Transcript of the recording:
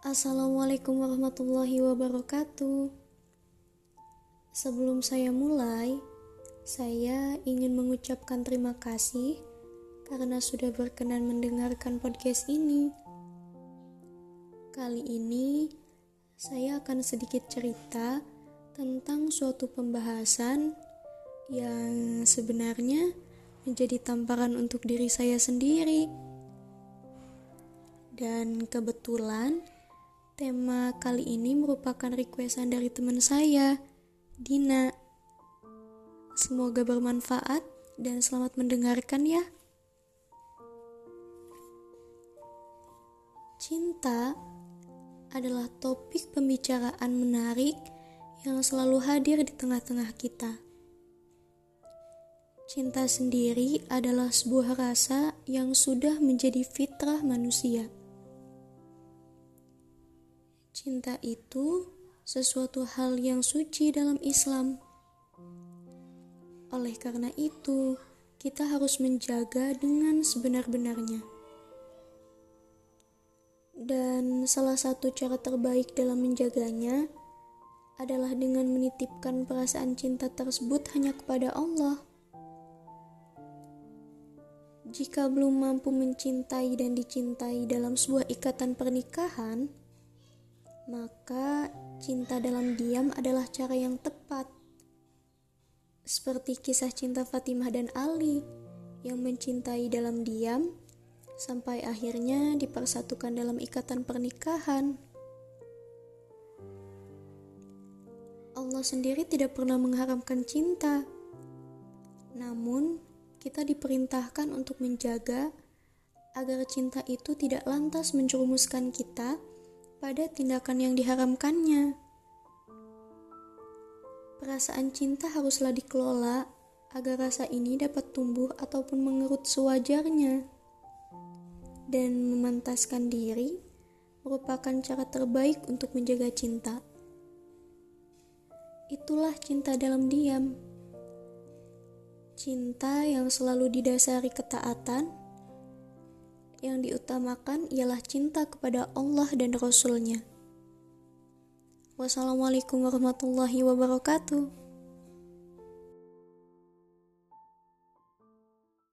Assalamualaikum warahmatullahi wabarakatuh. Sebelum saya mulai, saya ingin mengucapkan terima kasih karena sudah berkenan mendengarkan podcast ini. Kali ini, saya akan sedikit cerita tentang suatu pembahasan yang sebenarnya menjadi tamparan untuk diri saya sendiri. Dan kebetulan tema kali ini merupakan requestan dari teman saya, Dina. Semoga bermanfaat dan selamat mendengarkan ya. Cinta adalah topik pembicaraan menarik yang selalu hadir di tengah-tengah kita. Cinta sendiri adalah sebuah rasa yang sudah menjadi fitrah manusia. Cinta itu sesuatu hal yang suci dalam Islam. Oleh karena itu, kita harus menjaga dengan sebenar-benarnya. Dan salah satu cara terbaik dalam menjaganya adalah dengan menitipkan perasaan cinta tersebut hanya kepada Allah. Jika belum mampu mencintai dan dicintai dalam sebuah ikatan pernikahan, maka cinta dalam diam adalah cara yang tepat. Seperti kisah cinta Fatimah dan Ali yang mencintai dalam diam sampai akhirnya dipersatukan dalam ikatan pernikahan. Allah sendiri tidak pernah mengharamkan cinta. Namun, kita diperintahkan untuk menjaga agar cinta itu tidak lantas menjerumuskan kita pada tindakan yang diharamkannya. Perasaan cinta haruslah dikelola agar rasa ini dapat tumbuh ataupun mengerut sewajarnya. Dan memantaskan diri merupakan cara terbaik untuk menjaga cinta. Itulah cinta dalam diam. Cinta yang selalu didasari ketaatan yang diutamakan ialah cinta kepada Allah dan Rasul-Nya. Wassalamualaikum warahmatullahi wabarakatuh.